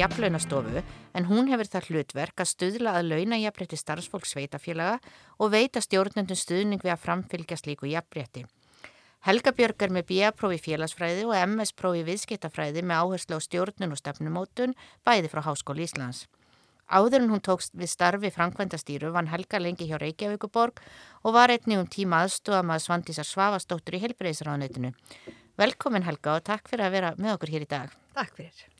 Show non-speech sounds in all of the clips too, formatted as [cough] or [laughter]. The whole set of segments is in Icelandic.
Jafnlaunastofu, en hún hefur það hlutverk að stuðla að launajafrétti starfsfólk sveitafélaga og veita stjórnendum stuðning við að framfylgja slíku jafnrétti. Helga Björg er með BA-prófi félagsfræði og MS-prófi viðskiptafræði með áherslu á stjórnun og stefnumótun, bæði frá Háskóli Íslands. Áður en hún tókst við starfi framkvæmdastýru vann Helga lengi hjá Reykjavíkuborg og var einnig um tíma aðstofa maður Svandísar Svavastóttur í helbreyðisráðanöytinu. Velkomin Helga og takk fyrir að vera með okkur hér í dag. Takk fyrir.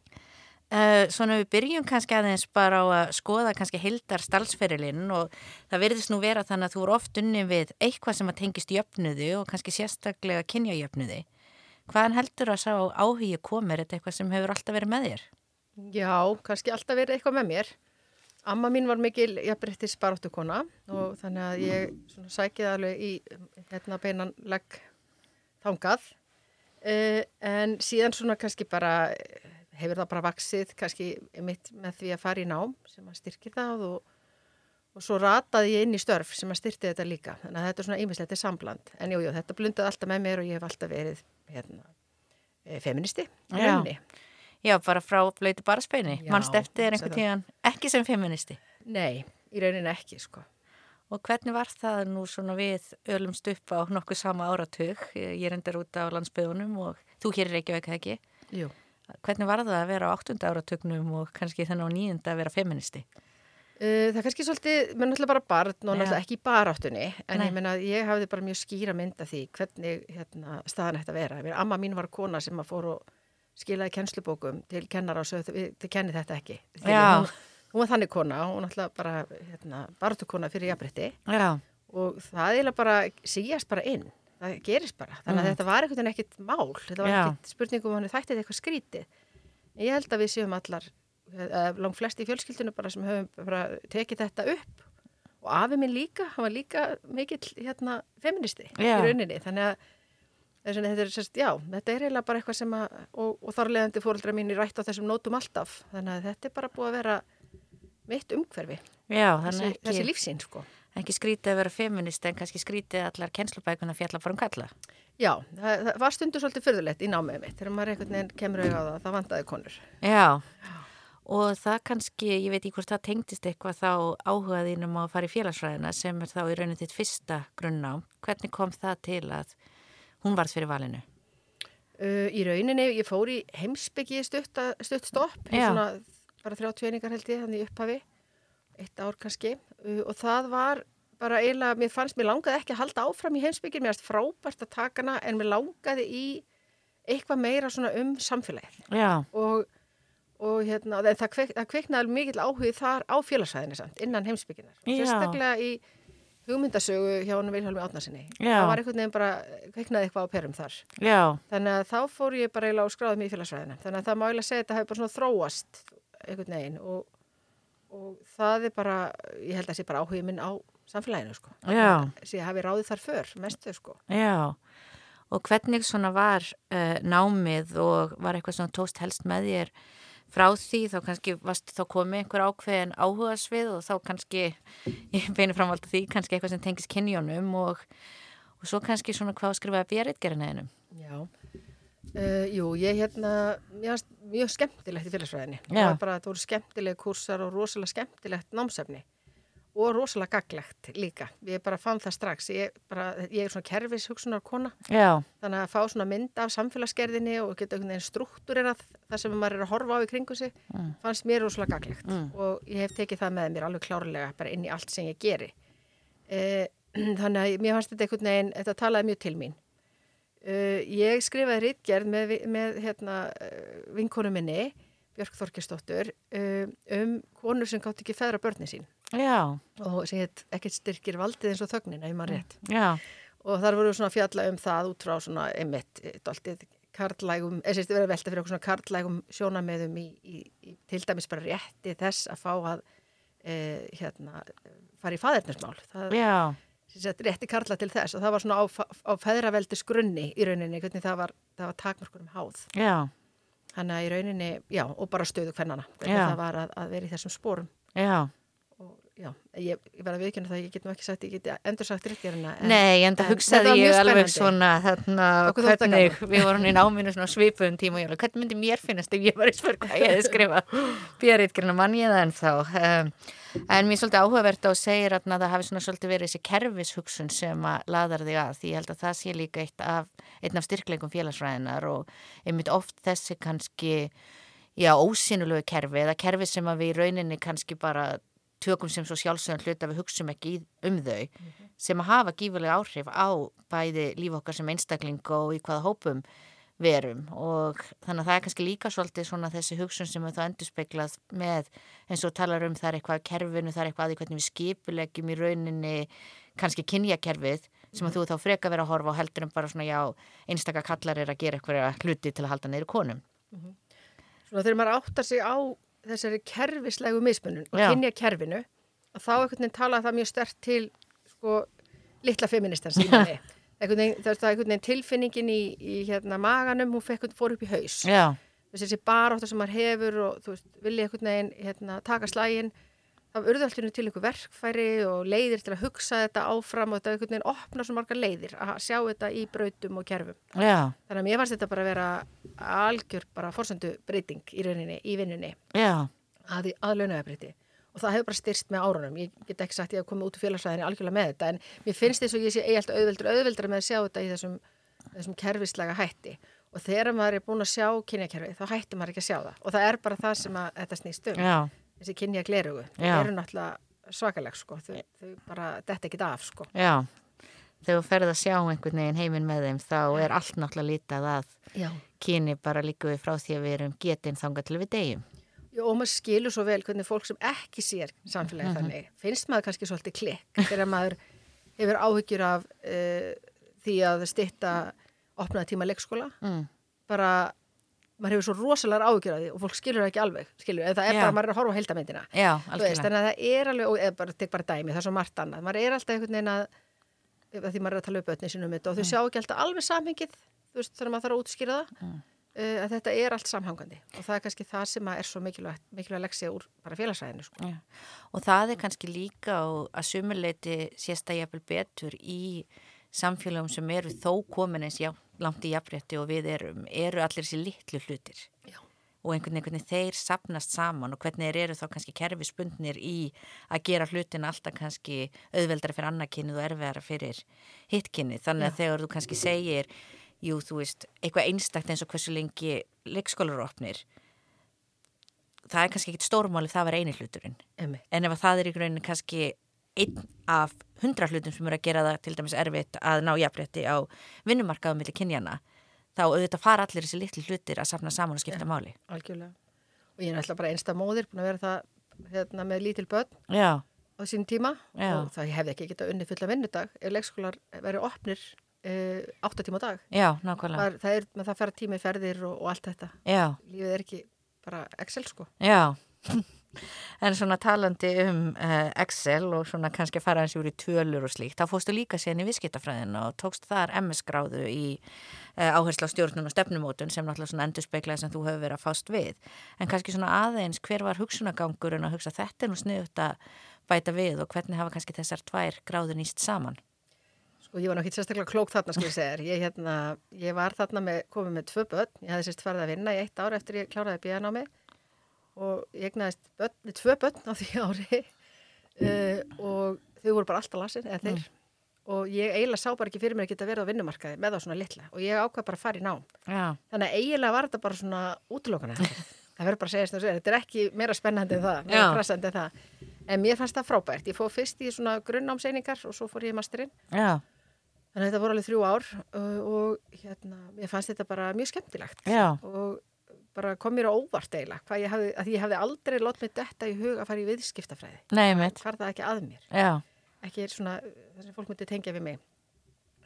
Uh, svona við byrjum kannski aðeins bara á að skoða kannski heildar stalsferilinn og það verðist nú vera þannig að þú eru oft unni við eitthvað sem að tengist jöfnuðu og kannski sérstaklega kynja jöfnuði. Hvaðan heldur að sá áhugi komir þetta eitthvað sem hefur alltaf verið með þér? Já, kannski alltaf verið eitthvað með mér. Amma mín var mikil jafnbryttis baráttukona og þannig að ég sækið alveg í hérna beinan legg þangað. Uh, en síðan svona kannski bara eh, hefur það bara vaksið kannski mitt með því að fara í nám sem að styrki það og, og svo rataði ég inn í störf sem að styrti þetta líka. Þannig að þetta er svona ímislegt er sambland. En jú, jú, þetta blundaði alltaf með mér og ég hef alltaf verið hérna, eh, feministi. Já. Já, bara frá blöyti baraspeini. Já, Manst eftir einhvern tíðan ekki sem feministi. Nei, í rauninni ekki sko. Og hvernig var það nú svona við ölumst upp á nokkuð sama áratug? Ég er endar út á landsbyðunum og þú hér er ekki veikað ekki. Jú. Hvernig var það að vera á áttunda áratugnum og kannski þennan á nýjunda að vera feministi? Uh, það er kannski svolítið, mér er náttúrulega bara barn og náttúrulega ekki í baráttunni, en Nei. ég meina að ég hafði bara mjög skýra mynd af því hvernig hérna, staðan ætti að vera. Meina, amma mín var kona sem að fór og skilaði kennslubókum til kennara og sögðu þið, þið kennið þetta ekki. Hún, hún var þannig kona, hún náttúrulega bara hérna, baráttukona fyrir jafnbrytti og það eiginlega bara síjast bara inn. Það gerist bara. Þannig að Mm. þetta var einhvern veginn ekkit mál. Þetta var ekkit spurningum hann þætti þetta eitthvað skrítið. En ég held að við séum allar, uh, langt flest í fjölskyldinu bara sem höfum bara tekið þetta upp. Og afi minn líka, hann var líka mikill hérna feministi Já. í rauninni. Þannig að þetta er, sérst, já, þetta er eiginlega bara eitthvað sem að, og, og þarlegandi fóreldra mín í rætt á þessum nótum alltaf. Þannig að þetta er bara búið að vera mitt umhverfi, já þessi, þannig þessi ekki, lífsín, sko. Ekki skrítið að vera feminist en kannski skrítið allar kennslubækuna fjalla bara um kalla. Já, það, það var stundur svolítið fyrðulegt í námið mitt þegar maður einhvern veginn kemur auðvitað á það, vandaði konur. Já, og það kannski, ég veit ekki hvort það tengdist eitthvað þá áhugaðínum á að fara í félagsfræðina sem er þá í raunin þitt fyrsta grunná. Hvernig kom það til að hún varð fyrir valinu? Uh, í rauninni, ég fór í heimsbyggi stutt, stutt stopp, í bara þrjá tveningar held ég, þannig í upphafi, eitt ár kannski, uh, og það var bara eiginlega, mér fannst, mér langaði ekki að halda áfram í heimsbyggir, mér fannst frábært að taka hana, en mér langaði í eitthvað meira svona um samfélagið. Já, og, og hérna, það, kvik, það kviknaði alveg mikill áhugi þar á félagsæðinni samt, innan heimsbygginar, sérstaklega í hugmyndasögu hjá hann Vilhelmi Átnarsinni. Það var einhvern veginn bara, kviknaði eitthvað á perum þar. já, Þannig að þá fór ég bara eiginlega og skráði mig í félagsræðina. Þannig að það má eiginlega segja að þetta hefur bara svona þróast einhvern veginn og, og það er bara, ég held að það sé bara áhugið minn á samfélaginu sko. Sér hafi ráðið þar för, mestu sko. já. Og hvernig svona var uh, námið og var eitthvað svona tóst helst með þér frá því þá kannski varst þá komið einhver ákveðin áhugasvið og þá kannski, [laughs] ég beini framvalda því, kannski eitthvað sem tengist kynjónum og, og svo kannski svona hvað skrifaði björritgerinaðinum. Já. Uh, jú, ég hérna, mér fannst mjög skemmtilegt í félagsræðinni. Já. Það var bara, það voru skemmtilegi kursar og rosalega skemmtilegt námsefni og rosalega gaglegt líka. Ég bara fann það strax. Ég, bara, ég er svona kerfis hugsunar kona. Já, Þannig að fá svona mynd af samfélagsgerðinni og geta einhvern veginn struktúrerað það sem maður er að horfa á í kringu sig Mm. fannst mér rosalega gaglegt Mm. og ég hef tekið það með mér alveg klárlega bara inn í allt sem ég geri. Eh, [clears throat] þannig að mér fannst þetta einhvern veginn, þetta talaði mjög til mín. Eh, ég skrifaði rítgerð með, með hérna, eh, vinkonu minni Björk Þorkistóttur um, um konur sem gátt ekki feðra börni sín. Já, og sem heit ekkert styrkir valdið eins og þögnin ef maður rétt. Já, og þar voru svona fjalla um það út frá svona einmitt, dáltið karlægum, eða sérst verið að velta fyrir okkur svona karlægum sjónameðum í, í, í til dæmis bara rétti þess að fá að e, hérna, fara í faðirnismál það já, sérst rétti karla til þess og það var svona á, á feðraveldis grunni í rauninni, hvernig það var, það var takmörkunum háð já, þannig að í rauninni, já, og bara stöðu hvernana hvernig Já. það var að, að vera í þessum spórum já. Já, ég, ég verði að viðkynna það ég get nú ekki sagt, ég get endur sagt ríkjarina Nei, en það en hugsaði þetta var ég alveg svona þarna, það hvernig við vorum í náminu svona svipuðum tíma og ég alveg, hvernig myndi mér finnast ef ég var í spör hvað ég hefði skrifað? [laughs] Björritgrina mann ég það ennþá. Um, en mér er svolítið áhugavert á að segja að það hafi svona svolítið verið þessi kerfishugsun sem að laðar þig að því ég held að það sé líka eitt af, einn af styrkleikum félagsfræðinar og einmitt oft þessi kannski já, ósynulegu kerfi eða kerfi sem að við í rauninni kannski bara tökum sem svo sjálfsögum hlut að við hugsum ekki um þau sem að hafa gífulega áhrif á bæði líf okkar sem einstakling og í hvaða hópum verum og þannig að það er kannski líka svolítið svona þessi hugsun sem er þá endurspeglað með eins og talar um það er eitthvað að kerfinu, það er eitthvað að því hvernig við skipulegjum í rauninni kannski kynjakerfið sem að þú þá freka vera að horfa á heldur um bara svona já, einstaka kallar er að gera eitthvað hluti til að halda neyru konum. svona þegar maður áttar sig á þessari kerfislegu mismunum og kynja kerfinu að þá einhvern veginn tala það mjög stert til sko litla feministans [laughs] það er einhvern veginn tilfinningin í, í hérna maganum, hún fekk fór upp í haus. Já, þessi baráttar sem maður hefur og þú veist, vilja einhvern veginn hérna, taka slægin það urðu alltaf til einhver verkfæri og leiðir til að hugsa þetta áfram og þetta einhvern veginn opna svo margar leiðir að sjá þetta í brautum og kerfum. Já, þannig að mér fannst þetta bara að vera algjör bara fórsendu breyting í rauninni, í vinnunni. Já, að, að launaðabreyti og það hefur bara styrst með árunum. Ég get ekki sagt ég að koma út úr félagsræðinni algjörlega með þetta en mér finnst þess að ég sé eigi alltaf auðveldur auðveldur með að sjá þetta í þessum, þessum kerfislega hætti. Og þegar maður er búin að sjá kynjakerfi þá hættir maður ekki að sjá það. Og það er bara það sem að þetta snýst um. Já, þessi kynja glerugu, Já. eru náttúrulega svakaleg sko, þau, þau bara detta ekki af sko já. Þegar þú ferð að sjá einhvern veginn heiminn með þeim þá er allt náttúrulega lítið að Já. kyni bara líka við frá því að við erum getinn þangað til við deyjum. Jó, og maður skilur svo vel hvernig fólk sem ekki sér samfélagi þannig, finnst maður kannski svolítið klikk þegar maður hefur áhyggjur af uh, því að stitta opnaða tíma leikskóla Mm. bara, maður hefur svo rosalega áhyggjur af því og fólk skilur það ekki alveg, skilur, en það er Já. bara, maður er að horfa á heildamindina Já, veist, þannig að það er alveg, og eða bara, tek bara dæmi, það er svo margt annað, maður er alltaf einhvern veginn að, að því maður er að tala upp ötni sinum þetta og þau sjá ekki alltaf alveg samhengið, veist, þegar maður þarf að útskýra það, Mm. uh, að þetta er allt samhangandi og það er kannski það sem að er svo mikilvægt, mikilvægt leksja úr bara félagsræðinu, sko. Og það er kannski líka að sumuleiti sérstæðjafel betur í samfélagum sem eru þó komin eins já, langt í jafnrétti og við erum, eru allir þessi litlu hlutir. Já. Og einhvern veginn þeir sapnast saman og hvernig þeir eru þá kannski kerfispundnir í að gera hlutin alltaf kannski auðveldara fyrir annarkynnið og erfiðara fyrir hittkynnið. Þannig að þegar þú kannski segir, jú, þú veist, eitthvað einstakt eins og hversu lengi leikskólar eru opnir, það er kannski ekkit stórmáli það var eini hluturinn Emmi. en ef að það er í rauninni kannski einn af hundra hlutum sem eru að gera það til dæmis erfitt að ná jafnrétti á vinnumarkaðum millir kynjana þá auðvitað fara allir þessi litli hlutir að safna saman og skipta máli. Algjörlega. Og ég er alltaf bara einsta móðir, búin að vera það hérna, með lítil börn Já, á sínum tíma Já. og það ég hefði ekki getað unni fulla vinnudag ef leikskólar verið opnir uh, 8 tíma á dag. já, nákvæmlega. Það, er, það, er, með það fara tími ferðir og, og allt þetta. Já, Lífið er ekki bara Excel sko. já. [laughs] En svona talandi um uh, Excel og svona kannski fara eins úr í tölur og slíkt, þá fórstu líka sérni í viðskiptafræðina og tókst þar MS gráðu í uh, áherslu á stjórnun og stefnumótun sem náttúrulega svona endurspeiklaði sem þú hefur verið að fást við. En kannski svona aðeins, hver var hugsunagangurinn að hugsa þetta er nú sniðut að bæta við og hvernig hafa kannski þessar tvær gráður nýst saman? Sko ég var náttúrulega sérstaklega klók þarna sko ég segir. Ég, hérna, ég var þarna með, komið með tvö börn. Ég hafði sérst farið að vinna í eitt ár eftir ég kláraði bíðan á mig og ég egnaðist börn, tvö börn á því [laughs] ári uh, og þau voru bara alltaf lasin eða þeir og ég eiginlega sá bara ekki fyrir mér að geta verið á vinnumarkaði með það svona litla og ég ákvað bara að fara í nám. Já, Þannig að eiginlega var þetta bara svona útlokana. [laughs] það verður bara að segja að þetta er ekki meira spennandi en það, en það. En mér fannst það frábært. Ég fóð fyrst í svona grunnnámseiningar og svo fór ég í masterinn. já, Þannig að þetta voru alveg þrjú ár uh, og hérna, mér fannst þetta bara mjög skemmtilegt og bara kom mér á óvart eiginlega, hvað ég hafði, að ég hafði aldrei lót mig detta í hug að fara í viðskiptafræði. Hvar það ekki að mér. Já, Ekki er svona, þess að fólk myndi tengja við mig.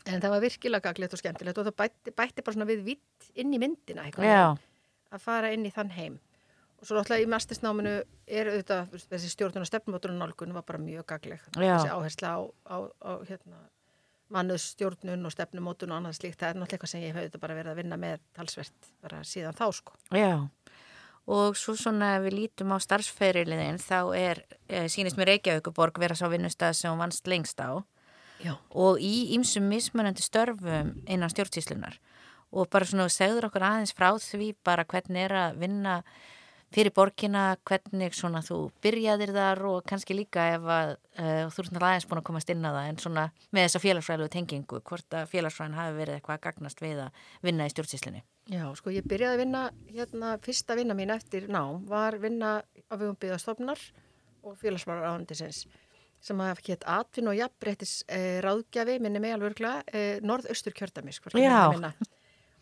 En það var virkilega gaglegt og skemmtilegt og það bætti, bætti bara svona við vitt inn í myndina eitthvað. já, Að fara inn í þann heim. Og svo náttúrulega í mastersnáminu er auðvitað, þessi stjórnun og stefnumóturinn nálgun var bara mjög gagleg. Þessi áhersla á, á, á hérna, mannuð stjórnun og stefnumótun og annað slíkt. Það er náttúrulega eitthvað sem ég hef auðvitað bara verið að vinna með talsvert bara síðan þá sko. já. Og svo svona ef við lítum á starfsferiliðin þá er, e, sínist mér Reykjavíkuborg vera sá vinnustæð sem vannst lengst á Já. og í ýmsum mismunandi störfum innan stjórnsýslunar og bara svona segður okkur aðeins frá því bara hvernig er að vinna fyrir borgina, hvernig svona þú byrjaðir þar og kannski líka ef að uh, þú ert náttúrulega aðeins búin að komast inn á það en svona með þessa félagsfræðilegu tengingu hvort að félagsfræðin hafi verið eitthvað að gagnast við að vinna í stjórnsýslunni. Já, sko ég byrjaði að vinna, hérna, fyrsta vinna mín eftir nám var vinna á vegum byggðastofnar og félagsmálar áhendisins sem að hétt Atvin og Jafnbrettis eh, ráðgjafi, minni mig alveg örgla, eh, norðaustur ég Já.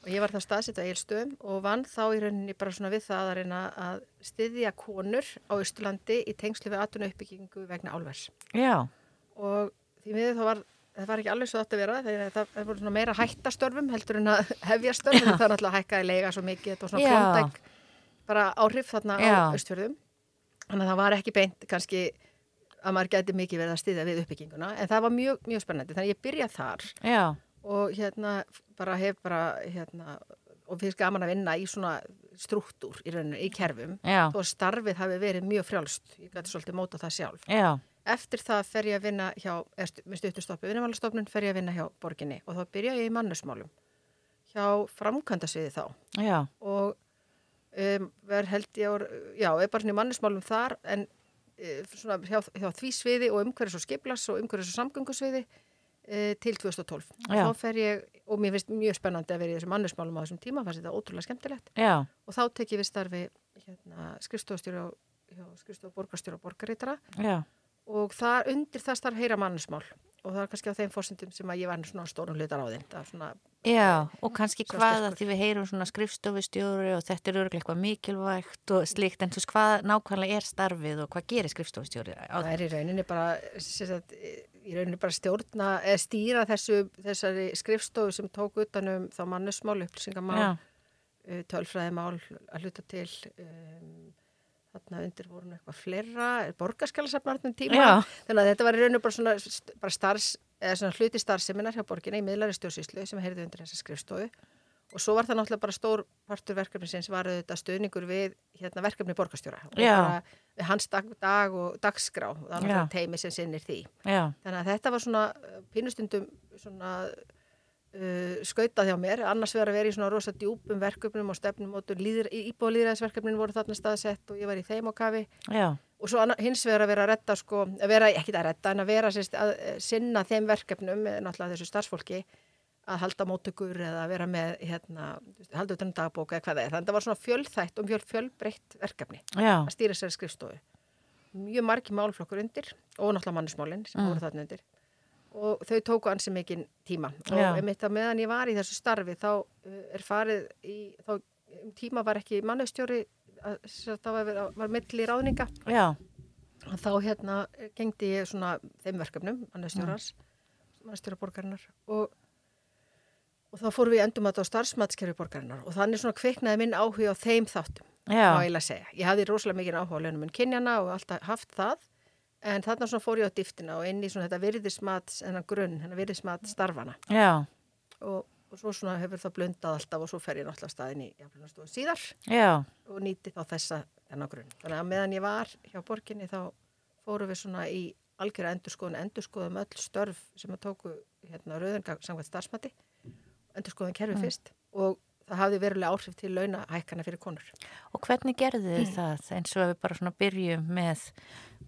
Að. Og ég var það staðsett á Eilstöðum og vann þá í rauninni bara svona við það að reyna að styðja konur á Östurlandi í tengslu við atvinnu uppbyggingu vegna álvers. Já, Og því miður þá var, það var ekki alveg svo þetta að vera, þegar það, það voru svona meira hættastörfum heldur en að [laughs] hefja störfum, það er náttúrulega hækkaði leiga svo mikið, þetta var svona klóndæk bara áhrif þarna á Já. Östfjörðum. Þannig að það var ekki beint kannski að maður gæti mikið verið að styðja við uppbygginguna, en það var mjög, mjög spennandi, þannig að ég byrjað þar já, og hérna bara hef bara hérna og finnst gaman að vinna í svona struktúr í rauninu, í kerfum. Já, að starfið hafi verið mjög frjálst. Ég gæti svolítið móta það sjálf. Já, eftir það fer ég að vinna hjá með stutustoppi vinnumálastofnun fer ég að vinna hjá borginni og þá byrja ég í mannusmálum hjá framkvæmdasviði þá. Já, og um, verð held ég já, er bara svona í mannusmálum þar en uh, svona hjá, hjá því sviði og umhverfis og skiplas og umhverfis og samgöngusviði uh, til 2012 og Já. þá fer ég, og mér finnst mjög spennandi að vera í þessum mannusmálum á þessum tíma, fannst þetta ótrúlega skemmtilegt. Já, og þá tek ég við starfi hérna, skrifstofastjóri og skrifstof borgarstjóri og borgarítara já, og það undir það starf heyra mannusmál og það er kannski á þeim fórsendum sem að ég var svona stórum hlutar á þeim. Það já, og kannski hvað að því við heyrum svona skrifstofustjóri og þetta er örgulega eitthvað mikilvægt og slíkt, en þú veist hvað nákvæmlega er starfið og hvað gerir skrifstofustjóri á það er í rauninni bara sagt, í rauninni bara stjórna eða stýra þessu, þessari skrifstofu sem tók utanum þá mannusmál upplýsingamál, Já, uh, tölfræðimál að hluta til um, þarna undir voru eitthvað fleira borgarskalasafnarnum tíma. Já. þannig að þetta var í rauninu bara svona bara starfs, eða svona hluti starfseminar hjá borginni í miðlari stjórnsýslu sem heyrði undir þessa skrifstofu og svo var það náttúrulega bara stór partur verkefni sem var auðvitað stöðningur við hérna, verkefni borgarstjóra. Og við hans dag, dag og dagskrá. Og það er náttúrulega teimi sem sinnir því. Já, þannig að þetta var svona uh, pínustundum svona uh, skautað hjá mér, annars verið að vera í svona rosa djúpum verkefnum og stefnum og íbúðlýðræðisverkefnin voru þarna staðsett og ég var í þeim á kafi. Já, og svo hins vegar að vera að redda sko, að vera, ekki að redda en að vera að eh, sinna þeim verkefnum náttúrulega þessu starfsfólki að halda móttökur eða vera með hérna, halda utan um dagbóka eða hvað það er. Þannig að það var svona fjölþætt og mjög fjölbreytt verkefni já, að stýra sér skrifstofu. Mjög margi málflokkur undir og náttúrulega mannismálinn sem Mm. voru þarna undir. Og þau tóku ansi mikinn tíma. Og einmitt að meðan ég var í þessu starfi þá uh, er farið í þá um tíma var ekki mannustjóri það var, var milli ráðninga. Já, Og þá hérna gengdi ég svona þeim verkefnum, mannastjórars, mannastjóra borgarinnar. Og, og þá fórum við endum að þetta á starfsmatskerfi borgarinnar og þannig svona kviknaði minn áhuga á þeim þáttum, já, má ég að segja. Ég hafði rosalega mikið áhuga á launum en kynjana og alltaf haft það, en þarna svona fór ég á dýftina og inn í svona þetta virðismat, þennan grunn, þennan virðismat starfana já, og, og svo svona hefur það blundað alltaf og svo fer ég náttúrulega staðin í jafnlunastofu síðar já, og nýti þá þessa þennan grunn. Þannig að meðan ég var hjá borginni þá fórum við svona í algjörða endurskoðun, endurskoðum öll störf sem að tóku hérna rauðingang samkvæmt starfsmati, endurskoðum kerfi fyrst og það hafði verulega áhrif til launahækana fyrir konur. Og hvernig gerðu þið það eins og við bara svona byrjum með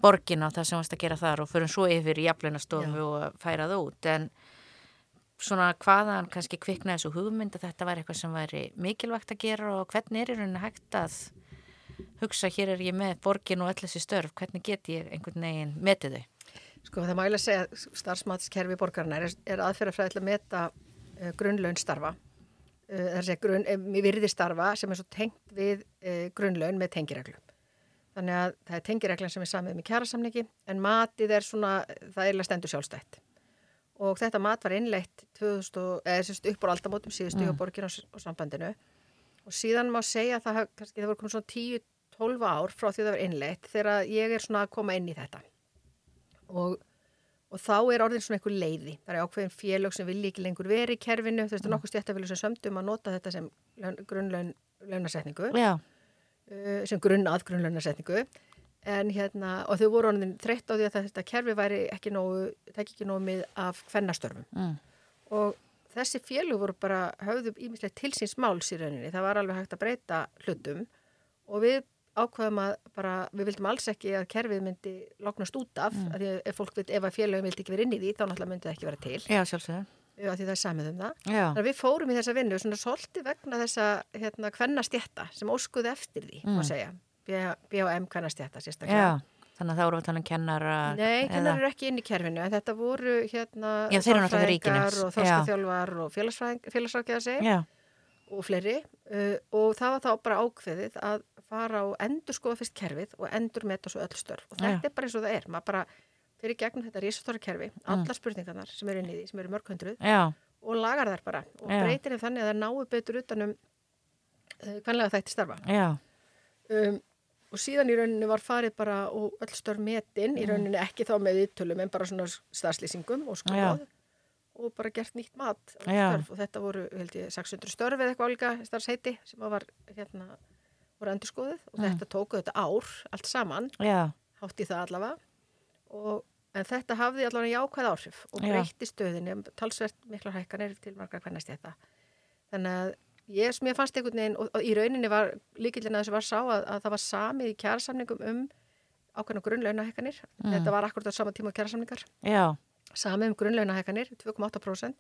borgin á það sem varst að gera þar og förum svo yfir í jaflunastofu og færa það út en svona hvaðan kannski kviknaði þessu hugmynd að þetta væri eitthvað sem væri mikilvægt að gera og hvernig er í rauninni hægt að hugsa hér er ég með borgin og öll þessi störf, hvernig get ég einhvern veginn metið þau? Sko það mæla að segja að starfsmatskerfi borgarinnar er, er aðferðafræði til að meta grunnlaun starfa uh, þessi grunn, um, virði starfa sem er svo tengt við grunnlaun með tengireglum. Þannig að það er tengireglan sem er samið með kjærasamningi en matið er svona, það er stendur sjálfstætt. Og þetta mat var innleitt 2000, eða upp á aldamótum síðustu mm. á borginu og sambandinu og síðan má segja að það, kannski, það voru komið svona 10-12 ár frá því það var innleitt þegar ég er svona að koma inn í þetta. Og og þá er orðin svona einhver leiði. Það er ákveðin félög sem vilji ekki lengur verið í kerfinu, þú veist, mm. nokkuð stjættafélög sem sömdum að nota þetta sem grunnlaunasetningu, uh, sem grunnað grunnlaunasetningu, en hérna, og þau voru orðin þreytt á því að þetta kerfi væri ekki nógu, tekki ekki nógu mið af hvernastörfum. Mm. Og þessi félög voru bara, höfðu ímislega til síns máls í rauninni, það var alveg hægt að breyta hlutum og við ákvaðum að bara, við vildum alls ekki að kerfið myndi loknast út af, mm. að ef fólk veit, ef að félagum vildi ekki vera inn í því, þá náttúrulega myndi það ekki vera til. Já, sjálfsögða. Já, því það er samið um það. Já. Þannig að við fórum í þessa vinnu svona svolítið vegna þessa hérna hvernastjætta sem óskuði eftir því, mm. má segja. B.A.M. hvernastjætta, sérstaklega. Já, þannig að það voru að tala um kennara. Nei, kennar eru ekki inn í kerfinu, en þetta voru hérna þálfræðingar og þórskaþjálfar og félagsrákjaðar og fleiri uh, og það var þá bara ákveðið að fara og endur skoða fyrst kerfið og endur meta svo öll störf og þetta ja. er bara eins og það er, maður bara fyrir gegnum þetta risastóra kerfi, mm. alla spurningarnar sem eru inn í því, sem eru mörgkvöndruð ja. og lagar þær bara og ja. breytir þeim þannig að það náu betur utanum uh, hvanlega þætti starfa um, og síðan í rauninni var farið bara og öll störf metin, í mm. rauninni ekki þá með yttulum en bara svona stafslýsingum og skoð og bara gert nýtt mat og þetta voru, held ég, 600 störf eða eitthvað álíka starfsheiti sem var hérna voru endur skoðuð og mm. þetta tóku þetta ár allt saman, Já. hátt í það allavega. Og, en þetta hafði allavega jákvæð áhrif og breytti stöðinni talsvert miklar hækkanir til margar hvernast þetta þannig að ég sem ég fannst einhvern veginn og, og í rauninni var líkillin að þessu var sá að, að það var samið í kjærasamningum um ákveðna grunnlaunahækkanir. Mm. þetta var akkurat á sama tíma kjærasamningar samið um grunnlaunahækkanir 2,8%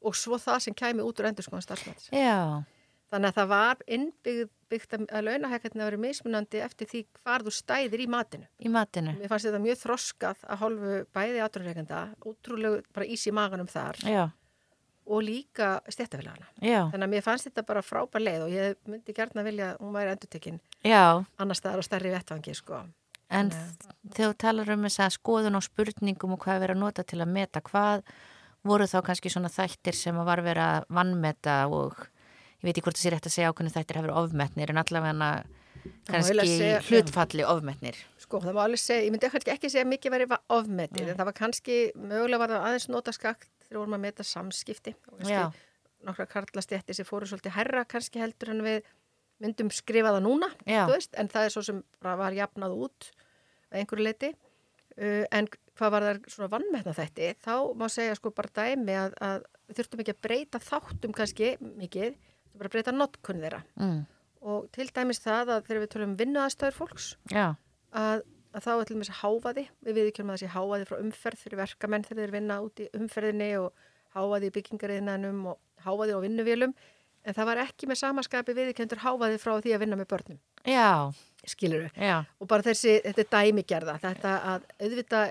og svo það sem kæmi út úr endur skoðan starfsmætis Já Þannig að það var innbyggt að launahækkarnir að vera mismunandi eftir því hvar þú stæðir í matinu. Í matinu. Mér fannst þetta mjög þroskað að hálfu bæði átrúnreikenda, útrúlegu bara ís í maganum þar Já. og líka stjættafélagana. Þannig að mér fannst þetta bara frábær leið og ég myndi gert að vilja að hún væri endurtekinn annar staðar og stærri vettvangi sko. En þegar þú talar um þess að skoðun og spurningum og hvað er verið að nota til að meta, hvað voru þá kannski svona þættir sem að var verið að vannmeta og ég veit ekki hvort það sé rétt að segja ákveðinu þættir hefur ofmetnir en allavega kannski segja, hlutfalli ofmetnir. Sko það má alveg segja, ég myndi ekki, ekki segja mikið verið ofmetnir en það var kannski, mögulega var það aðeins nota skakt þegar vorum að meta samskipti. Nokkra karlastjætti sem fóru svolítið herra kannski heldur en við myndum skrifa það núna veist, en það er svo sem var jafnað út að einhverju leiti uh, en hvað var það svona vannmetna þætti þá má segja sko bara dæmi að, að þurftum ekki að breyta þáttum kannski mikið bara að breyta notkunn þeirra. Mm. og til dæmis það að þegar við tölum um vinnuðastöður fólks að, að þá er til dæmis háfaði við viðkjörnum að þessi háfaði frá umferð fyrir verkamenn þegar þeir vinna út í umferðinni og háfaði í byggingariðnanum og háfaði á vinnuvélum. En það var ekki með samaskapi viðkjöndur háfaði frá því að vinna með börnum. Já. Skiluru, Já. og bara þessi þetta er dæmigerða, þetta að auðvitað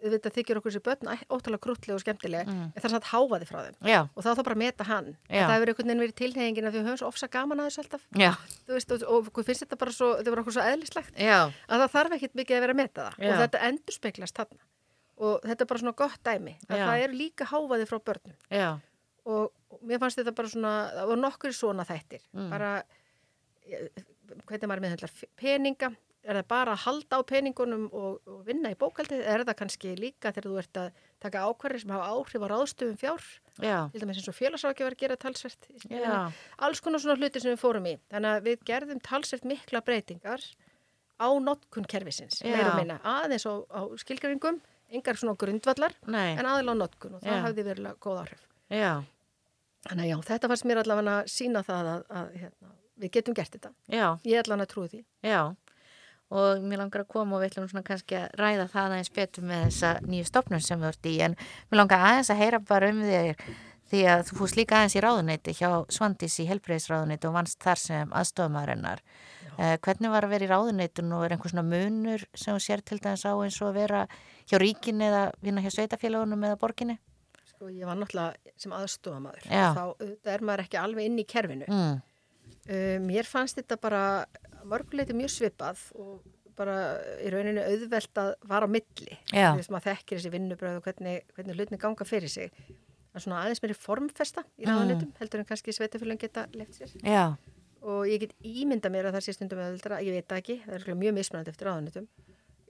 þetta þykir okkur sér börn óttalega krútlega og skemmtilega mm. en það er satt háfaði frá þeim. Já. og þá þá bara meta hann. Það hefur einhvern veginn verið tilhengin að við höfum svo ofsa gaman að þessu alltaf. Veist, og, og, og finnst þetta bara svo, þetta var okkur svo eðlislegt. Já. að það þarf ekkit mikið að vera að meta það. Já. og þetta endur speklast þarna. Og þetta er bara svona gott dæmi að það er líka háfaði frá börnum. Og mér fannst þetta bara svona það var nokkur svona þættir. Mm. bara hvernig maður meðhendlar peninga er það bara að halda á peningunum og, og vinna í bókaldið, er það kannski líka þegar þú ert að taka ákvarðir sem hafa áhrif á ráðstöfum fjár, Já. til dæmis eins og að gera talsvert, alls konar svona hluti sem við fórum í, þannig að við gerðum talsvert mikla breytingar á notkunn kervisins, aðeins á, á skilgjöringum, engar svona grundvallar, Nei. en aðeins á notkun og það hafði verið góð áhrif Já. Þannig að já, þetta fannst mér allavega að sína það að, að hérna, við getum gert þetta. Já. Ég að trúi því. Já, og mér langar að koma og við ætlum svona kannski að ræða það aðeins betur með þessa nýju stopnum sem við vart í en mér langar aðeins að heyra bara um þig því að þú fúst líka aðeins í ráðuneyti hjá Svandís í helbreyðisráðuneyti og vannst þar sem aðstofmaðurinnar eh, hvernig var að vera í ráðuneytun og er einhvers svona munur sem þú sér til dæmis á eins og að vera hjá ríkin eða vinna hjá sveitafélagunum eða borginni? Sko, ég var náttúrulega sem aðstofamaður. Já. Þá er maður ekki alveg inn í kerfinu. Mm. Uh, mér fannst þetta bara mörguleiti mjög svipað og bara í rauninu auðvelt að vara á milli. Þú veist, maður þekkir þessi vinnubröð og hvernig, hvernig hlutni ganga fyrir sig. Er svona aðeins meiri formfesta í Mm. ráðanitum, heldur en kannski sveitafélagin geta left sér. Já, Og ég get ímynda mér að það sé stundum auðvildra, ég veit ekki, það er mjög mismunandi eftir ráðanitum.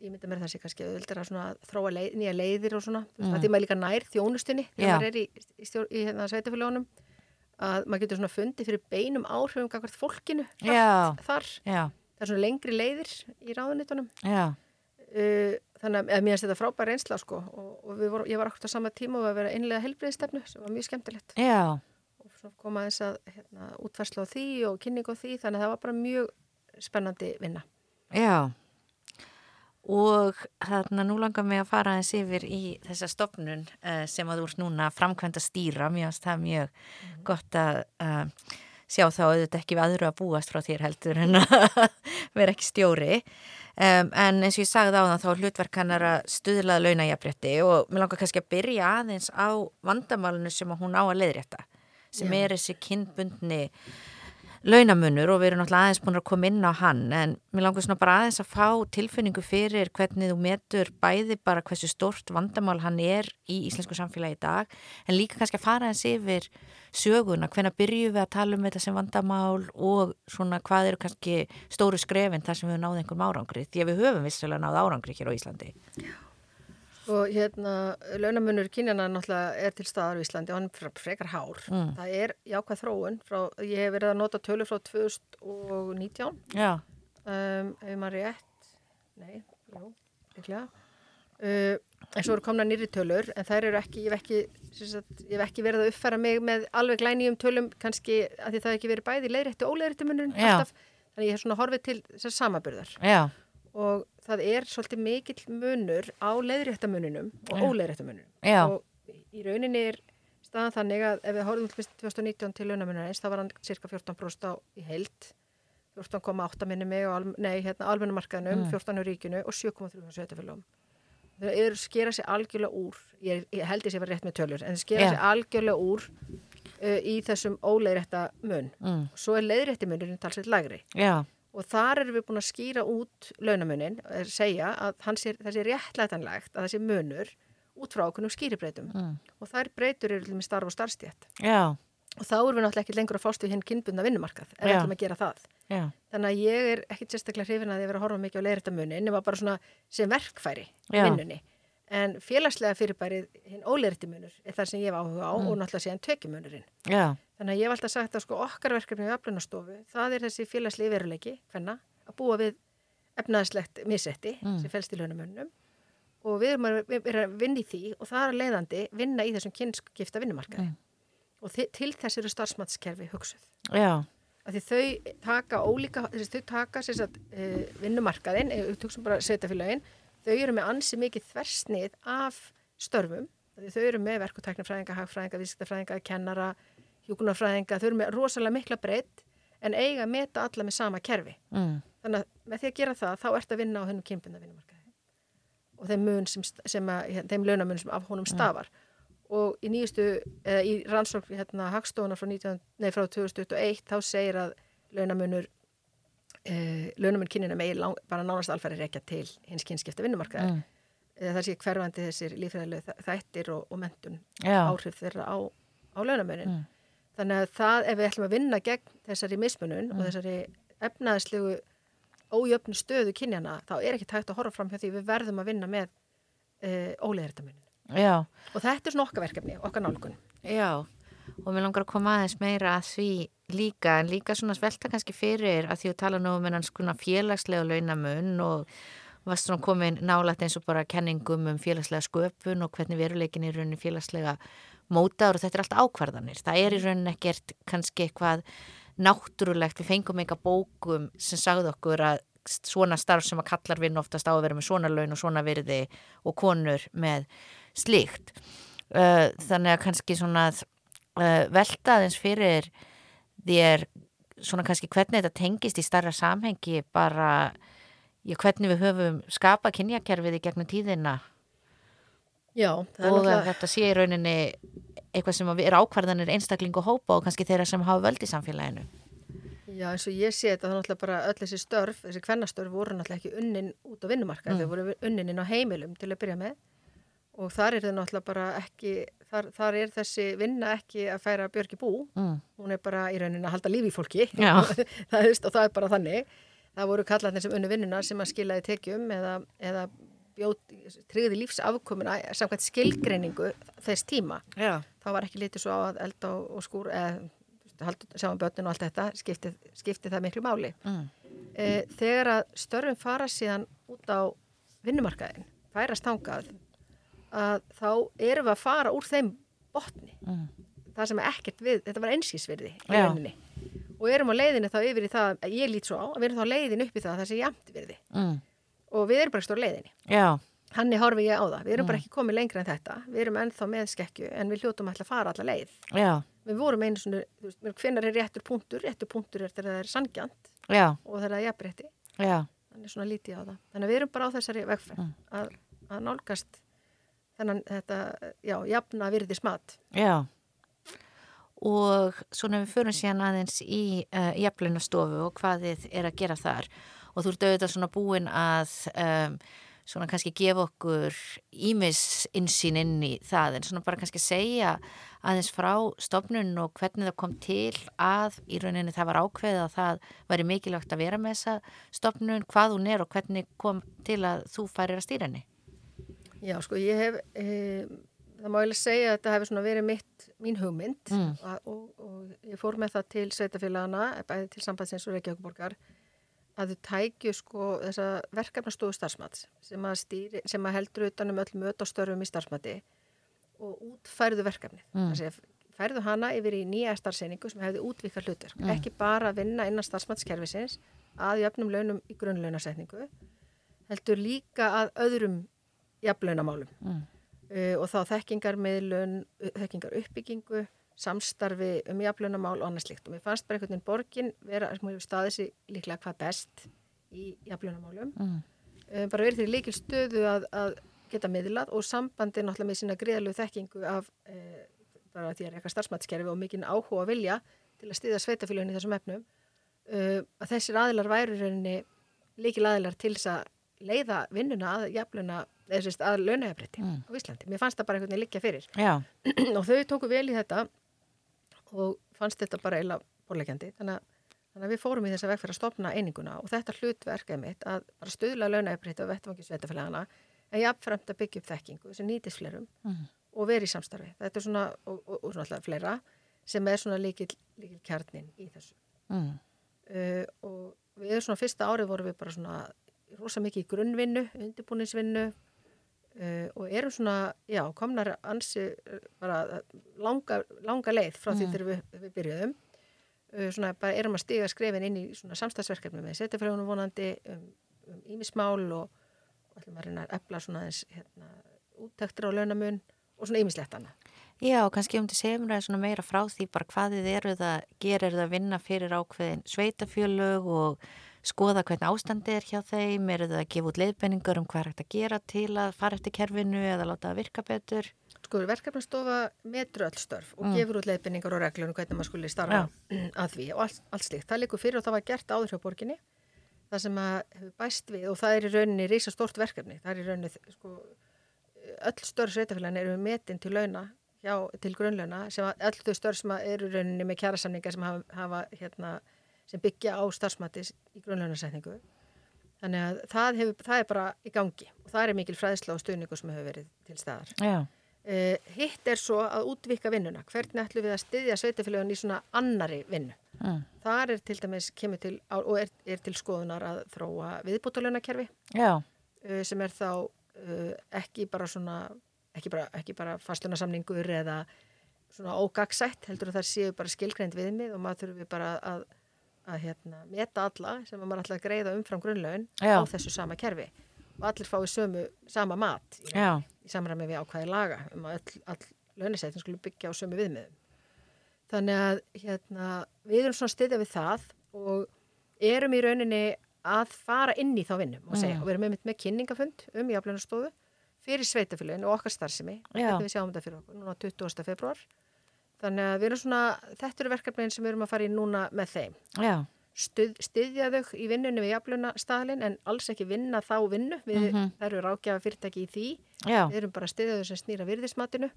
Ímynda mér að það sé kannski auðvildra svona að þróa leið, nýja leiðir og svona. Mm. Það er líka nær þjónustunni þegar maður er í, í, stjór, í hérna, sveitafélagunum. Að maður getur svona fundið fyrir beinum áhrifum gagvart fólkinu Já. þar. já, Það er svona lengri leiðir í ráðanitunum. já, Uh, þannig að mér finnst þetta frábær reynsla sko og, og voru, ég var okkur á sama tíma og að vera einlega helbriðistefnu sem var mjög skemmtilegt já, og koma þess að hérna, útfærsla á því og kynning á því þannig að það var bara mjög spennandi vinna. já. Og þarna nú langar mig að fara eins yfir í þessa stofnun uh, sem að ert núna framkvæmda stýra. Mér finnst það mjög gott að uh, sjá þá auðvitað ekki við aðru að búast frá þér heldur en að [laughs] vera ekki stjóri. Um, en eins og ég sagði á það þá er hlutverk hennar að stuðlaða launajafrétti og mér langar kannski að byrja aðeins á vandamálinu sem að hún á að leiðrétta sem er þessi kynbundni launamunur og við erum náttúrulega aðeins búin að koma inn á hann en mér langar svona bara aðeins að fá tilfinningu fyrir hvernig þú metur bæði bara hversu stort vandamál hann er í íslensku samfélagi í dag en líka kannski að fara eins yfir söguna, hvenna byrjum við að tala um þetta sem vandamál og svona hvað eru kannski stóru skrefin þar sem við höfum náð einhverjum árangri því að við höfum vissilega náð árangri hér á Íslandi. Og hérna, launamunur kynjana náttúrulega er til staðar í Íslandi og hann er fre- frekar hár. Mm. Það er jákvæð þróun frá, ég hef verið að nota tölur frá 2019, Já, um, ef maður rétt, nei, jú, líklega. Uh, en svo eru komna nýri tölur, en þær eru ekki, ég hef ekki, sagt, ég hef ekki verið að uppfæra mig með alveg glænýjum tölum, kannski að því það hef ekki verið bæði leiðrétti og óleiðrétti munurinn alltaf. Þannig ég hef svona horfið til þessar samaburðar já, og það er svolítið mikill munur á leiðréttamuninum og óleiðréttamuninum. Og í rauninni er staðan þannig að ef við horfum til 2019 til launamunarins, þá var hann cirka 14% á í heild, 14,8 minni mig á, alm- nei, hérna, almennumarkaðinum, Mm. 14 á ríkinu og 7,3 á sveitafélagum. Það eru skera sig algjörlega úr, ég, ég held ég sé að vera rétt með tölur, en það skera Já. sig algjörlega úr uh, í þessum óleiðrétta mun. mm, Svo er leiðrétti munurinn talsveit lægri. já, Og þar erum við búin að skýra út launamunin, er segja að er, það sé réttlætanlegt að það sé munur út frá okkur skýribreitum. mm, Og þær breytur eru með starf og starfstjætt. já, Og þá erum við náttúrulega ekki lengur að fást við hinn kynbundna vinnumarkað, við Já. ætlum að gera það. já, Þannig að ég er ekkit sérstaklega hrifin að ég vera að horfa mikið á leiðréttamunin, nema bara svona sem verkfæri vinnunni. En félagslega fyrirbærið hinn óleiðréttamunur er það sem ég hef áhuga á og náttúrulega síðan tökjumunurinn. Þannig að ég hef alltaf sagt að sko okkar verkefni við aflunastofu, það er þessi félagslegi veruleiki, hvenna, að búa við efnaðslegt missetti Mm. sem fælst í launamönnum og við erum að, við erum að vinna í því og það er að leiðandi vinna í þessum kynskipta vinnumarkaði. Mm. Og til þess eru starfsmatskerfi hugsuð. já, Af því þau taka ólíka, þessi, þau taka sagt, uh, vinnumarkaðin, tökum bara sveitafélagin, þau eru með ansi mikið þversnið af störfum. Þau eru með verkutæknifræðinga, hagfræðinga, vísitafræðinga, kennara, hjúkunarfræðinga, þau eru með rosalega mikla breytt en eiga að meta alla með sama kerfi. mm, Þannig að með því að gera það, þá ert að vinna á hennum kynbunda vinnumarkaði og þeim mun sem, sem að, hérna, þeim launamun sem af honum stafar. Og í nýjustu, eða í rannsókn hérna Hagstofuna frá, 19, nei, frá 2021, þá segir að launamunur, eh, launamun kynina megi lang, bara nánast alfæri rekja til hins kynskipta vinnumarkaði. mm, Mm. Það sé hverfandi þessir lífræðilegu þættir og, og mentun já, áhrif þeirra á, á launamunin. Mm. Þannig að það, ef við ætlum að vinna gegn þessari mismunun og þessari efnaðislegu ójöfnu stöðu kynjana, þá er ekki tægt að horfa fram hjá því við verðum að vinna með uh, óleðirtamunin. já, Og þetta er svona okkar verkefni, okkar nálgun. Já, og mér langar að koma aðeins meira að því líka, en líka svona svelta kannski fyrir að því að tala nú um enn skona félagslega launamun og varst svona komin nálægt eins og bara kenningum um félagslega sköpun og hvernig veruleikin er í rauninni félagslega mótaður og þetta er allt ákvarðanir. Það er í rauninni ekkert kannski eitthvað náttúrulegt, við fengum eitthvað bókum sem sagði okkur að svona starf sem að kallar vinna oftast á að vera með svona laun og svona virði og konur með slíkt. Uh, þannig að kannski svona uh, velta aðeins fyrir þér svona kannski hvernig þetta tengist í starra samhengi bara já, hvernig við höfum skapað kynjakerfið í gegnum tíðina Já, og að náttúrulega, þetta sé í rauninni eitthvað sem er ákvarðanir einstakling og hópa og kannski þeirra sem hafa völd í samfélaginu. já eins og ég sé þetta, er náttúrulega bara öll þessi störf, þessi kvennastörf voru náttúrulega ekki unnin út á vinnumarkað, Mm. þau voru unnin inn á heimilum til að byrja með og þar er þau náttúrulega bara ekki, þar, þar er þessi vinna ekki að færa björgi bú, Mm. hún er bara í rauninni að halda lífi í fólki [laughs] það, og það er bara þannig það voru kallarnir sem unnu vinnuna sem að skilaði tekjum eða, eða tryggði lífsafkomuna samkvæmt skilgreiningu þess tíma Já. þá var ekki litið svo á að elda og, og skúr eða sjáum börnin og allt þetta skipti, skipti það miklu máli Mm. e, þegar að störfum fara síðan út á vinnumarkaðin færast tangað að þá erum við að fara úr þeim botni Mm. það sem er ekkert við, þetta var rauninni og erum á leiðinni þá yfir í það, að ég lít svo á við erum þá á leiðinni upp í það að það sé jæmt virði Mm. Og við erum bara stór leiðinni Já. Hanni horfi ég á það, við erum Mm. bara ekki komið lengra en þetta við erum ennþá með skekkju en við hljótum alltaf að fara alla leið Já. við vorum einu svona, hvenær er réttur punktur réttur punktur er þegar það er sangjant Já. og þegar það er jafnrétti þannig svona lítið á það þannig að við erum bara á þessari vegferð Mm. að, að nálgast þennan þetta, já, jafna virði smat Já. Og svona við förum síðan aðeins í uh, jafnlunastofu og hvað þið er að gera þar og þú ert auðvitað svona búin að um, svona kannski gefa okkur ímis insýn inn í það en svona bara kannski segja aðeins frá stofnun og hvernig það kom til að í rauninni það var ákveðið að það væri mikilvægt að vera með þessa stofnun, hvað hún er og hvernig kom til að þú færir að stýra henni. Já, sko, ég hef e, það má eiginlega segja að þetta hefur svona verið mitt, mín hugmynd Mm. og, og, og ég fór með það til sveitafélagana, bæði til sambandsins og Reykjavíkuborgar að þau tækju sko þessa verkefnastofu starfsmats sem að, stýri, sem að heldur utan um öll möt og störfum í starfsmati og útfærðu verkefnið. Mm. Mm. Færðu hana yfir í nýja starfseiningu sem hefði útvikað hlutverk. Mm. Ekki bara að vinna innan starfsmatskerfisins að jöfnum launum í grunnlaunasetningu, heldur líka að öðrum jafnlaunamálum Mm. uh, og þá þekkingarmiðlun, uh, þekkingar uppbyggingu, samstarfi um jafnlaunamál og annað slíkt. Og mér fannst bara einhvern veginn borgin vera, sem hefur staðið sér líklega hvað best í jafnlaunamálum. Mm. Uh, bara verið þeirri líkil stöðu að, að geta miðlað og sambandi náttúrulega með sína greiðalegu þekkingu af uh, bara því að reyka starfsmætskerfi og mikinn áhuga að vilja til að stiða sveitafélagin í þessum efnum uh, að þessir aðilar væru í rauninni líkil aðilar til þess að leiða vinnuna að jafnlauna eða sérst að launahefrétti Mm. á Íslandi. Mér fannst það bara einhvern veginn liggja fyrir Já. [clears throat] og þau tóku vel í þetta og fannst þetta bara eila borlegjandi. Þannig, þannig að við fórum í þess að vegfæra að stopna eininguna og þetta hlutverk er mitt að bara stuðla launahefrétti á vettvangi sveitafélagana en jafnframt að byggja upp þekkingu sem nýtist fleirum Mm. og veri í samstarfi. Þetta er svona, og, og, og svona alltaf fleira, sem er svona líkil, líkil kjarnin í þessu. Mm. Uh, og við erum svona fyrsta árið vorum við bara svona rosa mikið í grunnvinnu, undirbúningsvinnu uh, og erum svona, já, komnar ansi uh, bara langa, langa leið frá því Mm. þegar við, við byrjuðum. Uh, svona bara erum að stiga skrefin inn í svona samstagsverkefni með setjafræðunum vonandi um, um ímismál og, og ætlum að reyna að efla svona þess hérna, úttektir á launamun og svona ímislegt annað. Já, kannski um til segjum ræði svona meira frá því bara hvað þið eru það, gerir það að vinna fyrir ákveðin sveitafjölög og skoða hvernig ástandi er hjá þeim, eru það að gefa út leiðbenningar um hvað er hægt að gera til að fara eftir kerfinu eða láta það virka betur. Sko, verkefnastofa metur öll störf og Mm. gefur út leiðbynningar og reglur um hvernig maður skuli starfa [clears throat] að því og allt, allt slíkt. Það likur fyrir og það var gert áður hjá borginni. Það sem að hefur bæst við og það er í rauninni rísa stórt verkefni. Það er í rauninni, sko, öll störf sveitafélagin eru metin til launa, hjá, til grunnlauna, sem að öll þau störf sem eru í rauninni með kjærasamningar sem hafa, hafa hérna, sem byggja á starfsmatis í grunnlaunasetningu. Þannig að það, hefur, það er bara í gangi og það er mikil fræðsla og stuðningu sem hefur verið til staðar. Uh, hitt er svo að útvika vinnuna. Hvernig ætlum við að styðja sveitafélagun í svona annari vinnu? mm. Þar er til dæmis, kemur til, á- og er, er til skoðunar að þróa viðbótalaunakerfi já, uh, sem er þá uh, ekki bara svona, ekki bara, bara fastlunarsamningur eða svona ógagsætt, heldur að það séu bara skilgreind viðmið og maður þurfi bara að, að hérna, meta alla sem að maður ætla að greiða umfram grunnlaun á þessu sama kerfi og allir fái sömu, sama mat í í samræmi við ákvæði laga um að öll, all launisætin skulle byggja á sömu viðmiðum. Þannig að hérna, við erum svona styðja við það og erum í rauninni að fara inn í þá vinnum og segja Mm. og við erum með, með kynningafund um jafnlunastofu fyrir sveitafélagin og okkar starfsemi, við sjáum þetta fyrir okkur, núna 20. februar. Þannig að við erum svona, þetta eru verkefnin sem við erum að fara í núna með þeim. Já, Stuð, styðja þau í vinnunni við jafluna staðalinn en alls ekki vinna þá vinnu. Við Mhm. það eru rákjafa fyrirtæki í því. já, Við erum bara að styðja þau sem snýra virðismatinu,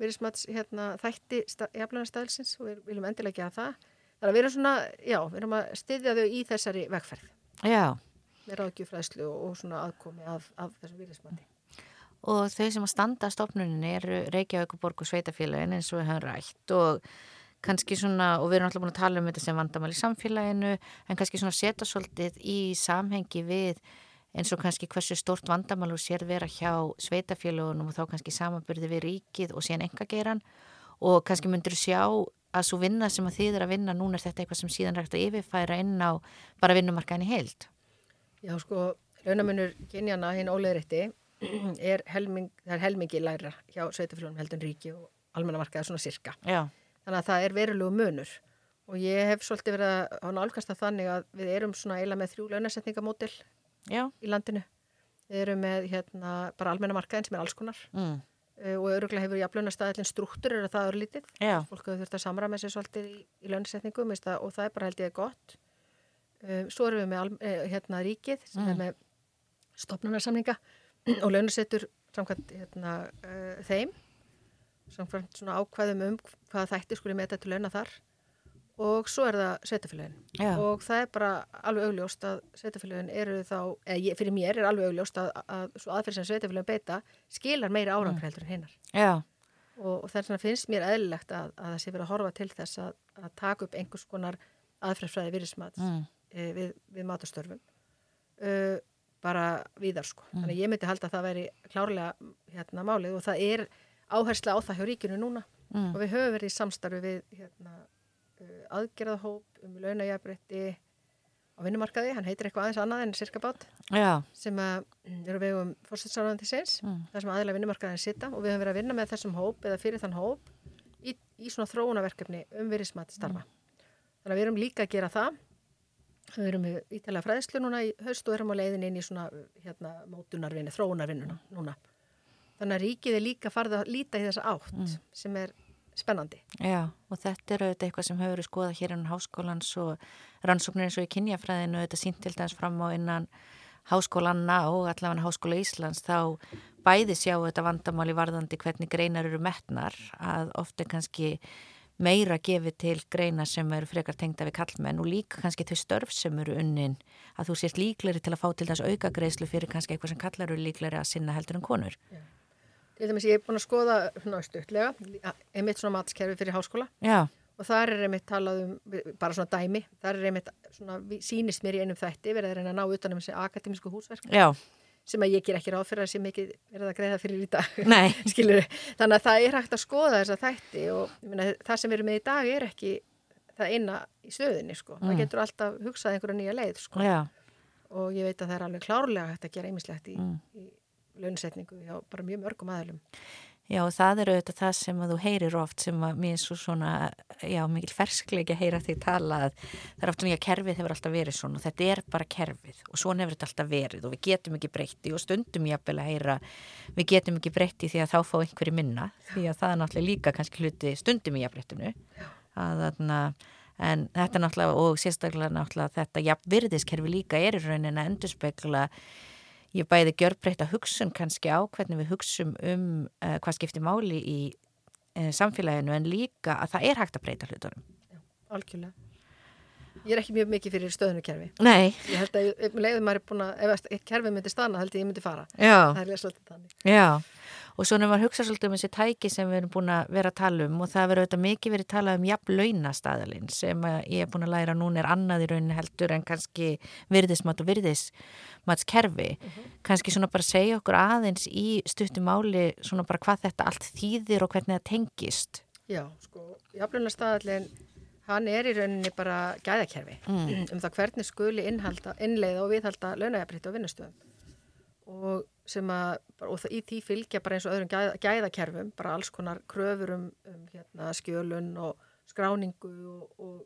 virðismats hérna, þætti jafluna staðalsins og við viljum endilega gera það. Þannig að við erum svona, já, við erum að styðja þau í þessari vegferð já. með ráðgjöfræðslu og, og svona aðkomi af, af þessum virðismati. Og þau sem að standa að stopnuninni eru Reykjavíkuborg og Sveitafélagin eins og við höfum rætt og kannski svona, og við erum alltaf búin að tala um þetta sem vandamál í samfélaginu, en kannski svona setja svolítið í samhengi við eins og kannski hversu stort vandamál þú sér vera hjá sveitafélagunum og þá kannski samanbyrði við ríkið og síðan engageiran og kannski myndir þú sjá að svo vinna sem að þið er að vinna núna er þetta eitthvað sem síðan hægt að yfirfæra inn á bara vinnumarkaðin í heild. Já, sko, launamunur kynjana hinn óleðrétti [clears throat] er, helming, það er helmingi læra hjá sveitafélagum heldur en ríki og almennamarkaða svona sirka. Já, Þannig að það er verulegu munur og ég hef svolítið verið að nálgast að þannig að við erum svona eiginlega með þrjú launasetningamódel já, í landinu. Við erum með hérna bara almennamarkaðin sem er alls konar mm, uh, og öruglega hefur jafnlaunastæðilinn strúktur er það örlítið. já, Fólk hefur þurft að samræma sig svolítið í, í launasetningu það, og það er bara held ég gott. Um, svo erum við með eh, hérna ríkið sem er með stopnarnarsamninga og launasettur samkvæmt hérna, uh, þeim. Samkvæmt svona ákvæðum um hvaða þætti skuli meta til launa þar. Og svo er það sveitafélagin já, og það er bara alveg augljóst að sveitafélagin eru þá, eða ég, fyrir mér er alveg augljóst að, að svo aðferð sem sveitafélagin beita skilar meiri árangur heldur en hinnar já, og, og þess vegna finnst mér eðlilegt að, að það sé verið að horfa til þess að, að taka upp einhvers konar aðferðsfræði virðismats mm, e, við, við matastörfum uh, bara víðar sko. Mm. Þannig ég myndi halda að það væri klárlega hérna málið og það er áhersla á það hjá ríkinu núna mm, og við höfum verið í samstarfi við hérna, uh, aðgerðahóp um launajafrétti á vinnumarkaði, hann heitir eitthvað aðeins annað en sirkabát já, sem að, mm, eru við um fórstæðsáraðandi sinns mm, þar sem aðeinslega vinnumarkaðin sita og við höfum verið að vinna með þessum hóp eða fyrir þann hóp í, í svona þróunaverkefni um virðismat starfa. Þannig að við erum líka að gera það. Við erum með ítalega fræðslu núna í haust og erum á leiðin inn í svona hérna, mótunarvinni, þróunarvinnuna núna. Þannig að ríkið er líka farið að líta í þessa átt sem er spennandi. já, og þetta er auðvitað eitthvað sem hefur skoðað hér innan háskólans og rannsóknir eins og í kynjafræðinu þetta sínt til dæmis fram á innan háskólanna og allavega háskóla Íslands þá bæði sjá þetta vandamáli varðandi hvernig greinar eru metnar að ofta kannski meira gefið til greina sem eru frekar tengda við kallmenn og líka kannski þau störf sem eru unnin að þú sést líkleri til að fá til þess auka greiðslu fyrir kannski eitthvað sem kallar eru líkleri að sinna heldur en konur. Til dæmis ég er búin að skoða stuttlega, einmitt svona matskerfi fyrir háskóla. Já, og þar er einmitt talað um, bara svona dæmi, þar er einmitt svona, sýnist mér í einum þætti, verið að reyna að ná utanum þessi akademísku húsverk. Já, sem að ég ger ekki ráð fyrir að sé mikið verið að greiða fyrir í dag. [laughs] þannig að það er hægt að skoða þessa þætti og meina, það sem við erum með í dag er ekki það eina í stöðinni sko. Mm. það getur alltaf hugsað einhverja nýja leið sko. já, og ég veit að það er alveg klárlega hægt að gera einmislegt í, Mm. í launasetningu hjá bara mjög mörgum aðlum Já, það eru auðvitað það sem að þú heyrir oft sem að mér er svo svona, já, mikil ferskleiki að heyra því tala að það er oft svona, já, kerfið hefur alltaf verið svona og þetta er bara kerfið og svona hefur þetta alltaf verið og við getum ekki breytti og stundum jafnvel að heyra við getum ekki breytti því að þá fá einhverju minna því að það er náttúrulega líka kannski hluti stundum í þarna En þetta náttúrulega, og sérstaklega náttúrulega þetta jafnvirðiskerfi líka er í rauninni að endurspegla ég bæði gjörbreyta hugsun kannski á hvernig við hugsum um uh, hvað skiptir máli í uh, samfélaginu en líka að það er hægt að breyta hlutunum. algjörlega. Ég er ekki mjög mikið fyrir stöðunukerfi Nei, ég held að ef er að ef að kerfið myndi stanna held ég ég myndi fara. Já, það er svolítið þannig. Já. Og svo nefnum maður hugsa svolítið um þessi tæki sem við erum búin að vera að tala um og það verður auðvitað mikið verið talað um jafn launastæðalinn sem að ég er búin að læra núna er annað í rauninni heldur en kannski virðismat og virðismatskerfi. Kannski svona bara segja okkur aðeins í stuttum máli svona bara hvað þetta allt þýðir og hvernig það tengist. já, sko, jafnlunarstaðallin hann er í rauninni bara gæðakerfi Mm. um það hvernig skuli innleiða og viðhalda launajafnbreytti á vinnustöðum og að og það, í því fylgja bara eins og öðrum gæða, gæðakerfum bara alls konar kröfur um, um hérna, skjölun og skráningu og, og,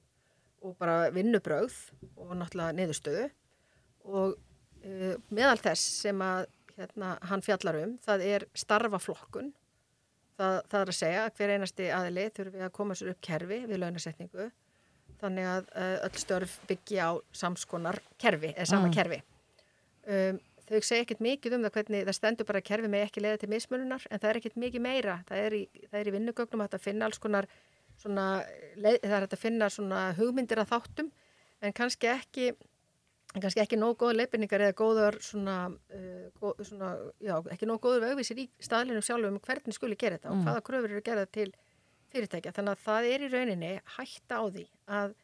og bara vinnubröð og náttúrulega niðurstöðu og uh, meðal þess sem að hérna, hann fjallar um, það er starfaflokkun. Það, það er að segja að hver einasti aðili þurfi að koma sér upp kerfi við launasetningu þannig að uh, öll störf byggja á samskonar kerfi, eða sama Mm. kerfi. Um, þau segja ekkert mikið um það hvernig það stendur bara að kerfi með ekki leiða til mismununar en það er ekkert mikið meira. Það er í, í vinnugögnum að þetta finna alls konar svona, leið, það er að finna svona hugmyndir að þáttum en kannski ekki en kannski ekki nóg góða leifinningar eða góður svona, uh, gó, svona já, ekki nóg góður vegvísir í staðlunum sjálfum um hvernig skuli gera þetta og Mm. hvaða kröfur eru gerða til fyrirtækja. Þannig að það er í rauninni hætta á því að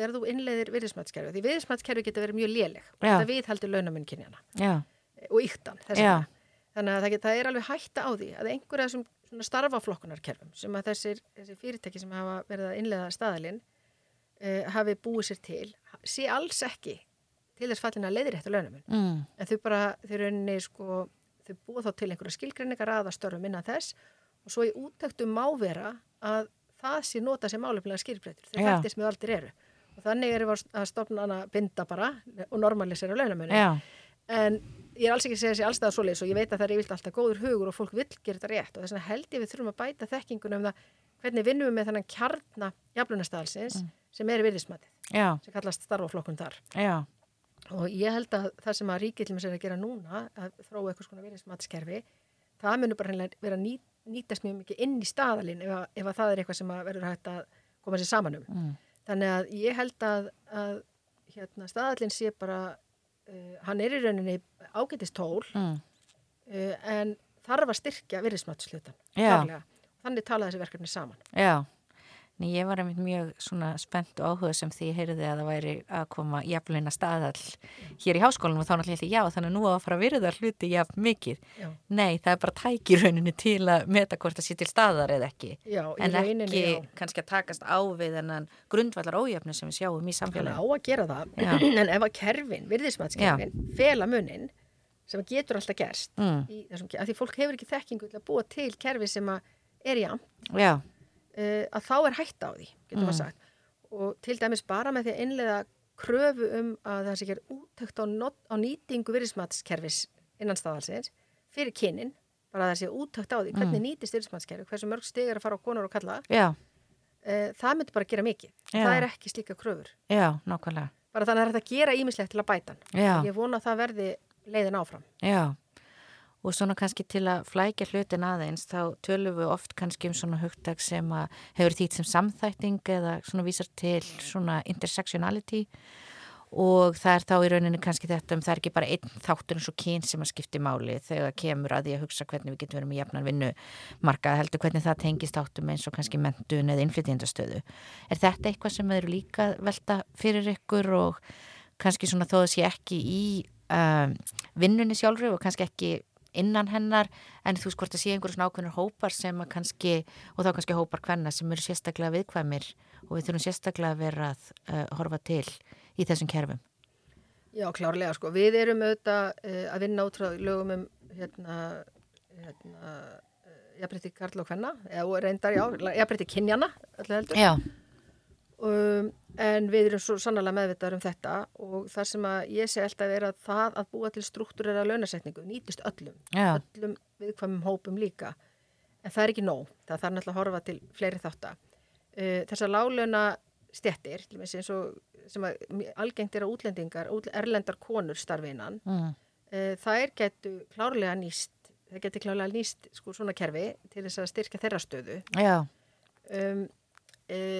þegar þú innleiðir virðismatskerfi, því virðismatskerfi getur verið mjög léleg það viðhaldur launamun kynjana Já, og yktan. Þannig að það, get, það er alveg hætta á því að einhverja þessum starfaflokkunarkerfum sem að þessir, þessir fyrirtæki sem hafa verið að innleiða staðalinn uh, hafi búið sér til, sé alls ekki til þess fallin að leiðir eftir launamun. mm. En þau bara, þau rauninni sko, þau búið þá til einhverja skilgreiningar aða störfum innan þess og svo í úttöktum má vera að það sé nota sem málefnilega skilbreytur. Þau Já. fættist með aldir eru. Og þannig erum við að stopna hana binda bara og normalisera launamunni. já, En ég er alls ekki að segja þessi allstæða svoleiðis og ég veit að það er yfirlt alltaf góður hugur og fólk vill gera þetta rétt og þess vegna held ég við þurfum að bæta þekkingunum um það hvernig vinnum við með þannig kjarna jaflunastælsins sem er virðismatið, sem kallast starfaflokkun þar. já, Og ég held að það sem að mér er að gera núna, að þróa eitthvað svona virðismatskerfi, það munur bara vera að nýt, nýtast mjög mikið inn í staðalinn ef, að- ef að það er eitthvað sem verður hægt að koma sér saman um. mm. Þannig að ég held að, að hérna, staðallinn sé bara, uh, hann er í rauninni ágætist tól Mm. uh, en þarf að styrkja virðismatslutan. Þannig tala þessi verkefni saman. já. Nei, ég var einmitt mjög svona spennt og áhuga sem því ég heyrði að það væri að koma jafnleina staðall hér í háskólanum og þá náttúrulega held ég, já, þannig að nú á að fara að virða hluti jafn mikið. Já, Nei, það er bara tæki í rauninni til að meta hvort það sé til staðar eða ekki. já í En rauninni, ekki já. kannski að takast á við þennan grundvallar ójöfnu sem við sjáum í Hann á samfélagi. að gera það, Já. [clears throat] en ef að kerfin, virðismatskerfin, fela munin sem getur alltaf gerst Mm. í þessum, af því fólk hefur ekki þekkingu til að búa til kerfi sem að er am, Já, uh, að þá er hætta á því, getur maður Mm. sagt. Og til dæmis bara með því að innlega kröfu um að það sé gerð útökt á, not, á nýtingu virðismatskerfis innan staðalsins fyrir kynin, bara að það sé útökt á því, hvernig nýtist virðismatskerfi, hversu mörg stig er að fara á konur og kalla, já, uh, það myndi bara gera mikið. Já. Það er ekki slíka kröfur. já, nákvæmlega. Bara þannig að það er hægt að gera ímislegt til að bæta hann. Ég vona að það verði leiðin áfram. Já, og svona kannski til að flækja hlutin aðeins þá tölum við oft kannski um svona hugtak sem að hefur þýtt sem samþætting eða svona vísar til svona intersectionality og það er þá í rauninni kannski þetta um það er ekki bara einn þáttur eins og kyn sem að skipti máli þegar kemur að því að hugsa hvernig við getum verið með jafnan vinnu markað heldur hvernig það tengist þáttum eins og kannski mentun eða innflytjendastöðu. Er þetta eitthvað sem eru líka velta fyrir ykkur og kannski svona þó að sé ekki í um, vinnunni sjálfri og kannski ekki innan hennar en þú hvort að sé einhverjum svona ákveðnur hópar sem að kannski og þá kannski hópar hvenna sem eru sérstaklega viðkvæmir og við þurfum sérstaklega að vera að uh, horfa til í þessum kerfum. Já, klárlega, sko. Við erum auðvitað uh, að vinna út frá lögum um hérna, hérna uh, jafnbreytti Karl og Kvenna, eða reyndar, já, jafnbreytti Kynjana, öllu heldur. Já, Um, en við erum svo sannlega meðvitaður um þetta og það sem að ég sé alltaf er að það að búa til struktúrera launasetningu nýtist öllum, já, öllum viðkvæmum hópum líka. En það er ekki nóg, það þarf náttúrulega að horfa til fleiri þáttar. Uh, þessar lálauna og sem algengt er að útlendingar, útl- erlendar konur starfinan, mm, uh, þær getur klárlega nýst, það getur klárlega nýst sko svona kerfi til þess að styrka þeirra stöðu. já, Um,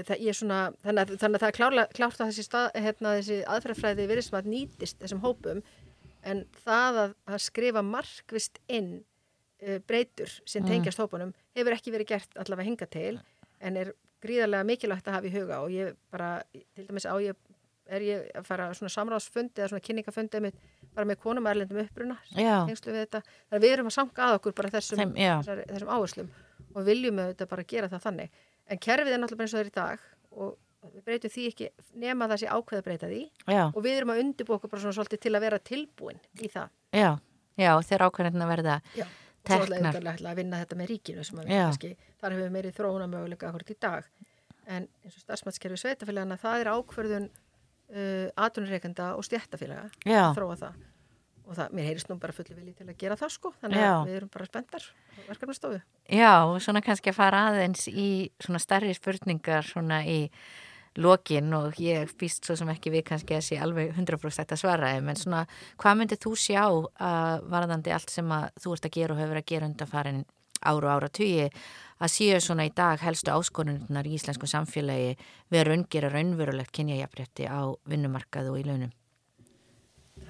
það, ég er svona, þannig, að, þannig að það er klárlega, klárt að þessi, stað, hérna, þessi aðferðfræði verið sem að nýtist þessum hópum en það að, að skrifa markvist inn uh, breytur sem Mm. tengjast hópunum hefur ekki verið gert allavega hinga til en er gríðarlega mikilvægt að hafa í huga og ég bara, til dæmis á ég er ég að fara svona samráðsfundi eða svona kynningafundi með, bara með konum erlendum tengslu við þetta, þannig að við erum að sanga að okkur bara þessum, Þeim, þessar, þessum áherslum og viljum auðvitað bara gera það þannig en kerfið er náttúrulega eins og það er í dag og við breytum því ekki nema það sé ákveð að breyta því já, og við erum að undirbúa okkur bara svona svolítið til að vera tilbúin í það já, já, þegar ákveðin að verða Já. Svo ætla teknar. ég að vinna þetta með ríkinu sem að við Já. kannski, þar hefur við meiri þróuna möguleika akkurat í dag en eins og starfsmætskerfi sveitafélagana það er ákverðun uh, atvinnureikenda og stjættafélaga Já, að þróa það og það, mér heyrist nú bara fulli vilji til að gera það sko, þannig Já. að við erum bara spenntar á verkefnastofu. Já, og svona kannski að fara aðeins í svona starri spurningar svona í lokin og ég býst svo sem ekki við kannski að sé alveg 100% að svara en svona hvað myndir þú sjá að varðandi allt sem að þú ert að gera og hefur að gera undanfarin áru og ára tugi að séu svona í dag helstu áskonunnar í íslensku samfélagi við raungera raunverulegt kynjajafrétti á vinnumarkaðu og í launum?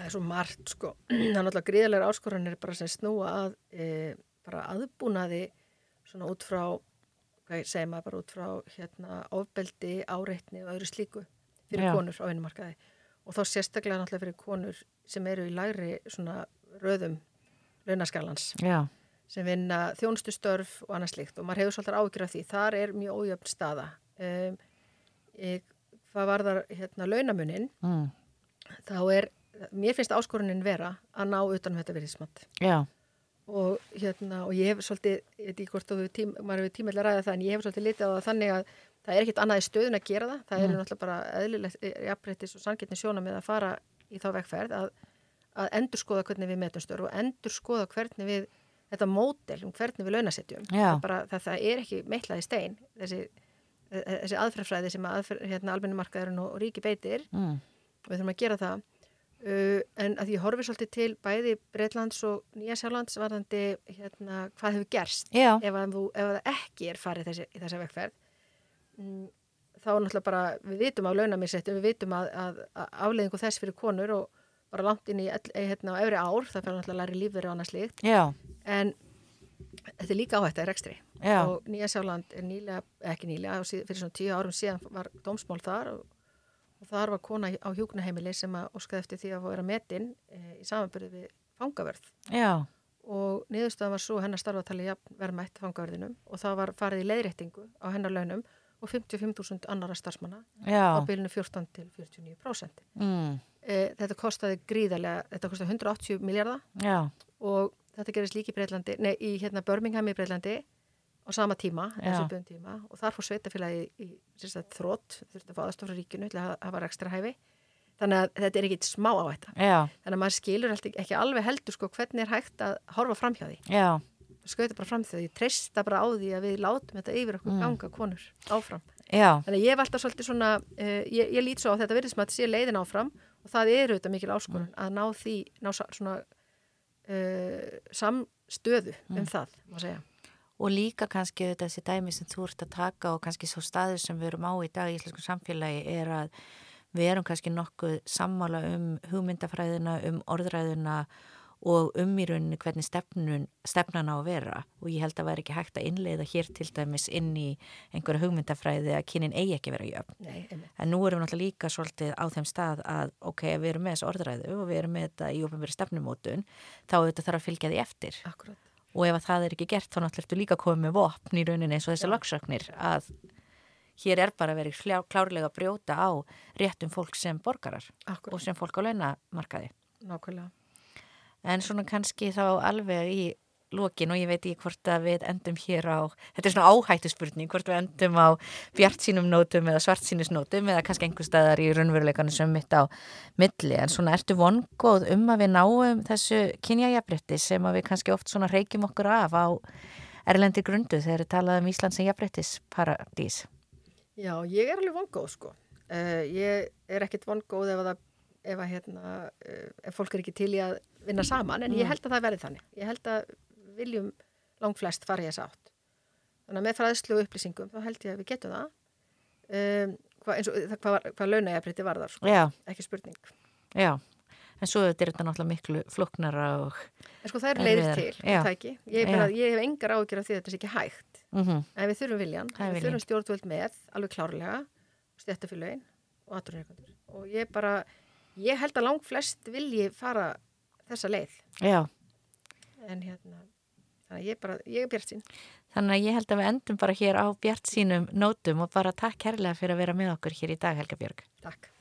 Það er svo margt sko, [clears throat] það er náttúrulega gríðarlega áskorunir bara sem snúa að e, bara aðbúnaði svona út frá, hvað segir maður bara út frá hérna ofbeldi, áreitni og öðru slíku fyrir Já. konur á vinnumarkaði og þá sérstaklega náttúrulega fyrir konur sem eru í lægri svona röðum launaskalans sem vinna þjónustustörf og annað slíkt og maður hefur svolítið áhyggjur af því. Þar er mjög ójöfn staða. Um, ég, hvað var þar hérna launamunin, mm. þá er, mér finnst áskorunin vera að ná utanum þetta virðismat. Og, hérna, og ég hef svolítið, ég veit ekki hvort þú tím, hefur tímæli að ræða það, en ég hef svolítið litið á það þannig að það er ekkit annað í stöðun að gera það. Það Mm. eru náttúrulega bara eðlilegt, jafnbreytis og sangetni sjóna með að fara í þá vegferð að, að endur skoða hvernig við metum störf og endur skoða hvernig við þetta mótel um hvernig við launasetjum. Já. Það, það, það er ekki meitlað í stein, þessi, þessi aðferðfræði sem aðferð, hérna, almennumarkaðurinn og, og ríki beitir mm. og við þurfum að gera það. Uh, en að ég horfi svolítið til bæði Breitlands og Nýja Sjálflands varðandi hérna, hvað hefur gerst. Já, ef, það ekki er farið þessi, í þessa vegferð mm, þá er náttúrulega bara, við vitum af launamissettum, við vitum að, að, að afleiðingu þess fyrir konur og bara langt inn í eh, hérna, á efri ár, það fyrir náttúrulega að læri lífveri og annað slíkt, já, en þetta er líka áhætt að rekstri. Já, og Nýja Sjálfland er nýlega, ekki nýlega, á fyrir svona tíu árum síðan var dómsmál þar og, og þar var kona á hjúknaheimili sem að óskaði eftir því að vera metin e, í samanbyrði við fangaverð já, og niðurstöðan var svo hennar starfatali verðmætt fangaverðinum og það var farið í leiðréttingu á hennar launum og 55.000 annara starfsmanna á bylunu 14 til 49%. mm. E, þetta kostaði gríðarlega, þetta kostaði 180 miljardar og þetta gerist líka í Breitlandi, nei, í hérna Birmingham í Breitlandi á sama tíma, tíma og þar fór sveitafélagi í, í sérstætt þrótt, þurfti að fá aðstofra ríkinu til að hafa ekstra hæfi. Þannig að þetta er ekki smá á þetta. já, Þannig að maður skilur ekki alveg heldur sko hvernig er hægt að horfa fram hjá því. já, Skauta bara fram því, ég treysta bara á því að við látum þetta yfir okkur Mm. ganga konur áfram. já, Þannig að ég alltaf svolítið svona, uh, ég, ég lít svo á þetta virðis maður að sé leiðin áfram og það er auðvitað mikil áskorun að ná því, ná svona uh, samstöðu um það, má segja. Og líka kannski þetta þessi dæmi sem þú ert að taka og kannski svo staður sem við erum á í dag í íslensku samfélagi er að við erum kannski nokkuð sammála um hugmyndafræðina, um orðræðuna og um í rauninni hvernig stefnun, stefnan á að vera og ég held að væri ekki hægt að innleiða hér til dæmis inn í einhverja hugmyndafræði að kynin eigi ekki vera jöfn. Nei. En nú erum við náttúrulega líka svolítið á þeim stað að ok, við erum með þessu orðræðu og við erum með þetta í ofnbæri stefnumótun þá auðvitað þarf að fylgja því eftir Akkurat. Og ef að það er ekki gert þá náttúrulega ertu líka komið með vopn í rauninni eins og þessi lagsöknir að hér er bara verið kljá- klárlega að brjóta á réttum fólk sem borgarar Akkurat, og sem fólk á launamarkaði. nákvæmlega. En svona kannski þá alveg í lokin og ég veit ekki hvort að við endum hér á, þetta er svona áhættu spurning, hvort við endum á bjart sínum nótum eða svart sínusnótum eða kannski einhver staðar í raunveruleikanu sem mitt á milli, en svona ertu vongóð um að við náum þessu kynjajafrétti sem að við kannski oft svona reykjum okkur af á erlendi grundu þegar við talaðum um Ísland sem jafnréttis paradís. Já, ég er alveg vongóð sko. Uh, ég er ekkit vongóð ef að, það, ef, að hérna, uh, ef fólk er ekki til í að vinna saman, en ég held að það verði þannig. Ég held að viljum langt flest fara í þess átt. Þannig að með fræðslu og upplýsingum, þá held ég að við getum það. Um, hvað, eins og það- hvað, var- hvað launægjabriti varðar, sko. Já, ekki spurning. já, en svo er þetta náttúrulega miklu flóknara og, En sko það eru leiðir til, það ekki. Ég, bara, ég hef engar áhyggjur af því að þetta sé ekki hægt. mm En við þurfum viljan, er við viljinn. þurfum stjórnvöld með, alveg klárlega, stjættafélögin og aðrunreikundur. Og ég bara, ég held að langt flest vilji fara þessa leið. já. En hérna, þannig að ég bara, ég er bjart sín. Þannig að ég held að við endum bara hér á bjart sínum nótum og bara takk kærlega fyrir að vera með okkur hér í dag, Helga Björg. Takk.